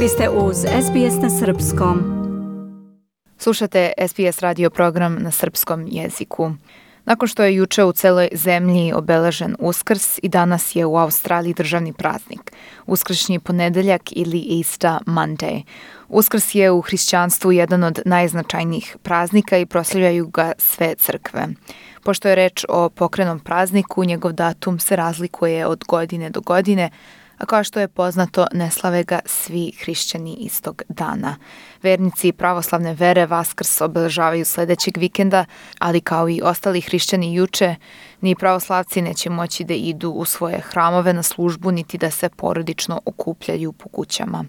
Vi ste uz SBS na Srpskom. Slušate SBS radio program na srpskom jeziku. Nakon što je juče u celoj zemlji obeležen Uskrs i danas je u Australiji državni praznik, uskršnji ponedeljak ili Easter Monday. Uskrs je u hrišćanstvu jedan od najznačajnijih praznika i proslavljaju ga sve crkve. Pošto je reč o pokrenom prazniku, njegov datum se razlikuje od godine do godine, a kao što je poznato, ne slave ga svi hrišćani istog dana. Vernici pravoslavne vere Vaskrs obeležavaju sledećeg vikenda, ali kao i ostali hrišćani juče, ni pravoslavci neće moći da idu u svoje hramove na službu, niti da se porodično okupljaju po kućama.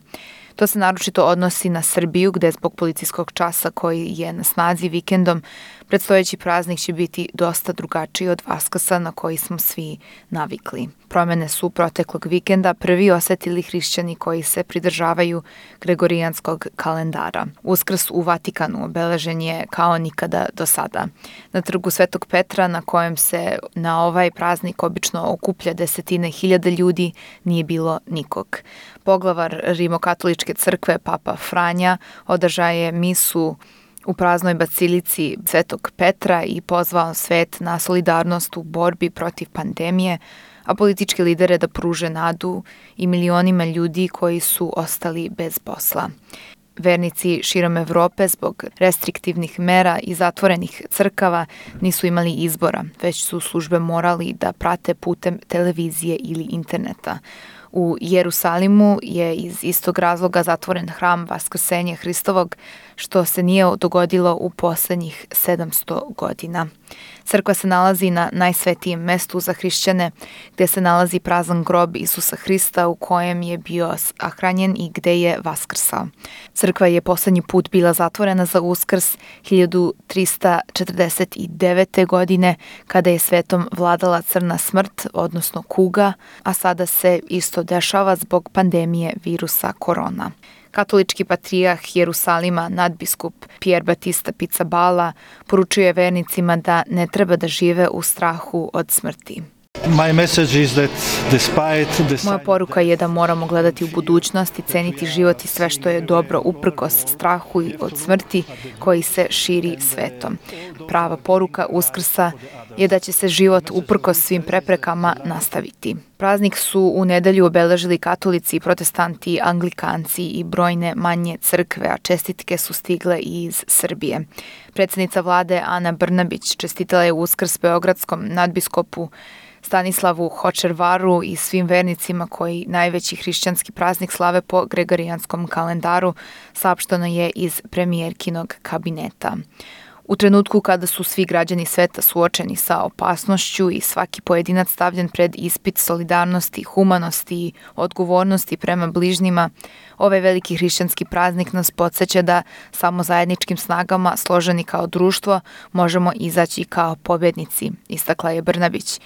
To se naročito odnosi na Srbiju, gde zbog policijskog časa koji je na snazi vikendom, predstojeći praznik će biti dosta drugačiji od Vaskasa na koji smo svi navikli. Promene su proteklog vikenda prvi osetili hrišćani koji se pridržavaju gregorijanskog kalendara. Uskrs u Vatikanu obeležen je kao nikada do sada. Na trgu Svetog Petra na kojem se na ovaj praznik obično okuplja desetine hiljada ljudi nije bilo nikog. Poglavar Rimokatoličke crkve Papa Franja održaje misu u praznoj bacilici Svetog Petra i pozvao svet na solidarnost u borbi protiv pandemije, a političke lidere da pruže nadu i milionima ljudi koji su ostali bez posla. Vernici širom Evrope zbog restriktivnih mera i zatvorenih crkava nisu imali izbora, već su službe morali da prate putem televizije ili interneta. U Jerusalimu je iz istog razloga zatvoren hram Vaskrsenja Hristovog, što se nije dogodilo u poslednjih 700 godina. Crkva se nalazi na najsvetijem mestu za hrišćane, gde se nalazi prazan grob Isusa Hrista u kojem je bio ahranjen i gde je vaskrsao. Crkva je poslednji put bila zatvorena za uskrs 1349. godine, kada je svetom vladala crna smrt, odnosno kuga, a sada se isto dešava zbog pandemije virusa korona. Katolički patrijah Jerusalima, nadbiskup Pierre Batista Pizzabala, poručuje vernicima da ne treba da žive u strahu od smrti. Moja poruka je da moramo gledati u budućnost i ceniti život i sve što je dobro uprkos strahu i od smrti koji se širi svetom. Prava poruka Uskrsa je da će se život uprkos svim preprekama nastaviti. Praznik su u nedelju obeležili katolici, protestanti, anglikanci i brojne manje crkve, a čestitke su stigle i iz Srbije. Predsednica vlade Ana Brnabić čestitala je Uskrs Beogradskom nadbiskopu Stanislavu Hočervaru i svim vernicima koji najveći hrišćanski praznik slave po gregorijanskom kalendaru, saopšteno je iz premijerkinog kabineta. U trenutku kada su svi građani sveta suočeni sa opasnošću i svaki pojedinac stavljen pred ispit solidarnosti, humanosti i odgovornosti prema bližnjima, ovaj veliki hrišćanski praznik nas podsjeća da samo zajedničkim snagama, složeni kao društvo, možemo izaći kao pobednici, istakla je Brnabić.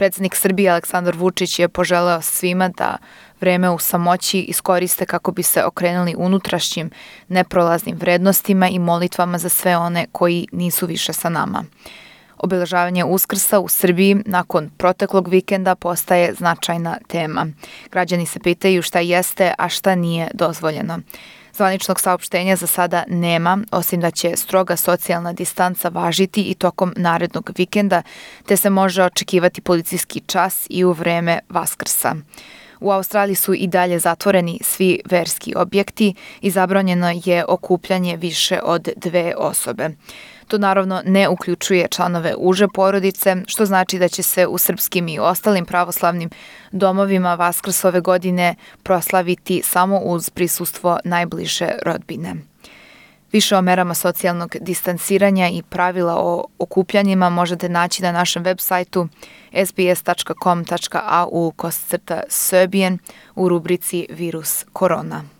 Predsednik Srbije Aleksandar Vučić je poželeo svima da vreme u samoći iskoriste kako bi se okrenuli unutrašnjim neprolaznim vrednostima i molitvama za sve one koji nisu više sa nama. Obeležavanje Uskrsa u Srbiji nakon proteklog vikenda postaje značajna tema. Građani se pitaju šta jeste, a šta nije dozvoljeno. Zvaničnog saopštenja za sada nema, osim da će stroga socijalna distanca važiti i tokom narednog vikenda, te se može očekivati policijski čas i u vreme Vaskrsa. U Australiji su i dalje zatvoreni svi verski objekti i zabranjeno je okupljanje više od dve osobe. To naravno ne uključuje članove uže porodice, što znači da će se u srpskim i ostalim pravoslavnim domovima Vaskrs ove godine proslaviti samo uz prisustvo najbliže rodbine. Više o merama socijalnog distanciranja i pravila o okupljanjima možete naći na našem web sajtu sbs.com.au kostcrta Serbian u rubrici Virus korona.